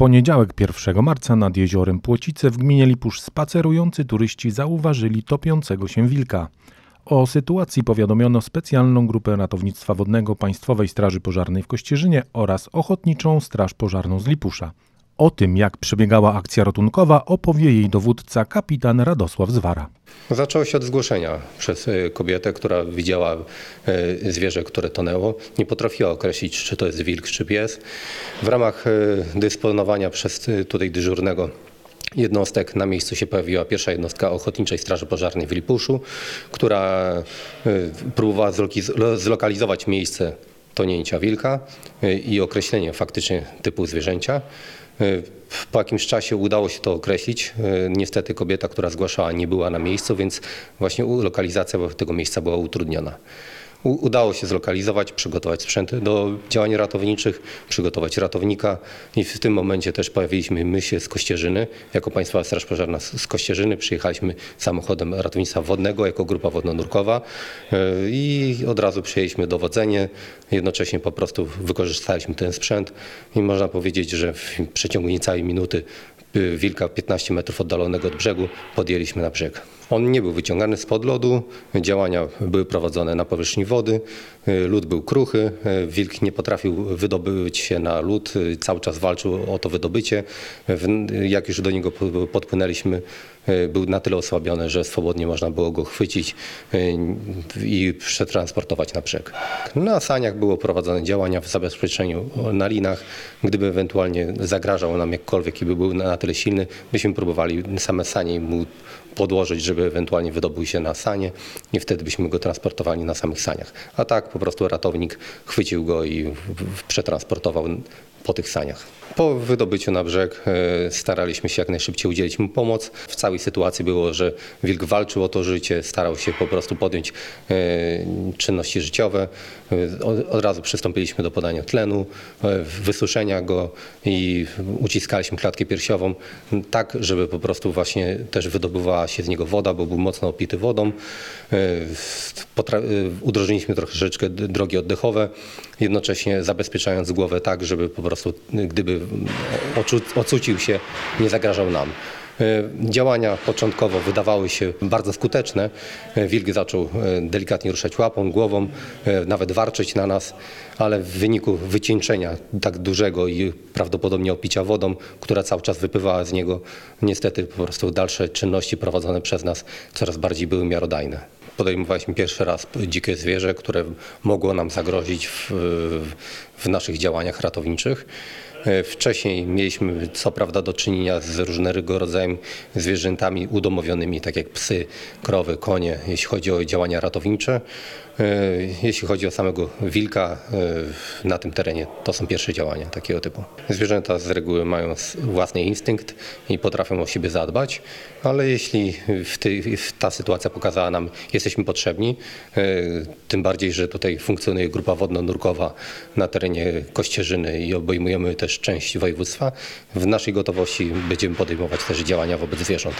poniedziałek 1 marca nad jeziorem Płocice w gminie Lipusz spacerujący turyści zauważyli topiącego się wilka. O sytuacji powiadomiono specjalną grupę ratownictwa wodnego Państwowej Straży Pożarnej w Kościerzynie oraz Ochotniczą Straż Pożarną z Lipusza. O tym, jak przebiegała akcja ratunkowa, opowie jej dowódca kapitan Radosław Zwara. Zaczęło się od zgłoszenia przez y, kobietę, która widziała y, zwierzę, które tonęło. Nie potrafiła określić, czy to jest wilk, czy pies. W ramach y, dysponowania przez tutaj dyżurnego jednostek na miejscu się pojawiła pierwsza jednostka Ochotniczej Straży Pożarnej w Lipuszu, która próbowała zlokalizować miejsce tonięcia wilka i określenie faktycznie typu zwierzęcia. Po jakimś czasie udało się to określić. Y, Niestety kobieta, która zgłaszała, nie była na miejscu, więc właśnie lokalizacja tego miejsca była utrudniona. Udało się zlokalizować, przygotować sprzęty do działań ratowniczych, przygotować ratownika i w tym momencie też pojawiliśmy my się z Kościerzyny, jako Państwowa Straż Pożarna z Kościerzyny. Przyjechaliśmy samochodem ratownictwa wodnego jako grupa wodno-nurkowa yy, i od razu przejęliśmy dowodzenie. Jednocześnie po prostu wykorzystaliśmy ten sprzęt i można powiedzieć, że w przeciągu niecałej minuty y, wilka 15 metrów oddalonego od brzegu podjęliśmy na brzeg. On nie był wyciągany spod lodu, działania były prowadzone na powierzchni wody, y, lód był kruchy, y, wilk nie potrafił wydobyć się na lód, y, cały czas walczył o to wydobycie. Jak już do niego po- podpłynęliśmy, był na tyle osłabiony, że swobodnie można było go chwycić i przetransportować na brzeg. Na saniach było prowadzone działania w zabezpieczeniu na linach. Gdyby ewentualnie zagrażał nam jakkolwiek i by był na tyle silny, byśmy próbowali same sanie mu podłożyć, żeby ewentualnie wydobył się na sanie i wtedy byśmy go transportowali na samych saniach. A tak po prostu ratownik chwycił go i przetransportował po tych saniach. Po wydobyciu na brzeg e, staraliśmy się jak najszybciej udzielić mu pomoc. W całej sytuacji było, że wilk walczył o to życie, starał się po prostu podjąć e, czynności życiowe. E, Od, razu przystąpiliśmy do podania tlenu, wysuszenia go i uciskaliśmy klatkę piersiową tak, żeby po prostu właśnie też wydobywała się z niego woda, bo był mocno opity wodą. Udrożniliśmy troszeczkę drogi oddechowe, jednocześnie zabezpieczając głowę tak, żeby po prostu y, gdyby ocucił się, nie zagrażał nam. E, Działania początkowo wydawały się bardzo skuteczne. E, Wilk zaczął e, delikatnie ruszać łapą, głową, nawet warczeć na nas, ale w wyniku wycieńczenia tak dużego i prawdopodobnie opicia wodą, która cały czas wypływała z niego, niestety po prostu dalsze czynności prowadzone przez nas coraz bardziej były miarodajne. Podejmowaliśmy pierwszy raz dzikie zwierzę, które mogło nam zagrozić w, w naszych działaniach ratowniczych. E, Wcześniej mieliśmy co prawda do czynienia z różnego rodzaju zwierzętami udomowionymi, tak jak psy, krowy, konie, jeśli chodzi o działania ratownicze. E, Jeśli chodzi o samego wilka e, na tym terenie, to są pierwsze działania takiego typu. Zwierzęta z reguły mają własny instynkt i potrafią o siebie zadbać, ale jeśli w tej, w ta sytuacja pokazała nam, jesteśmy potrzebni, e, tym bardziej, że tutaj funkcjonuje grupa wodno-nurkowa na terenie Kościerzyny i obejmujemy też część województwa, w naszej gotowości będziemy podejmować też działania wobec zwierząt.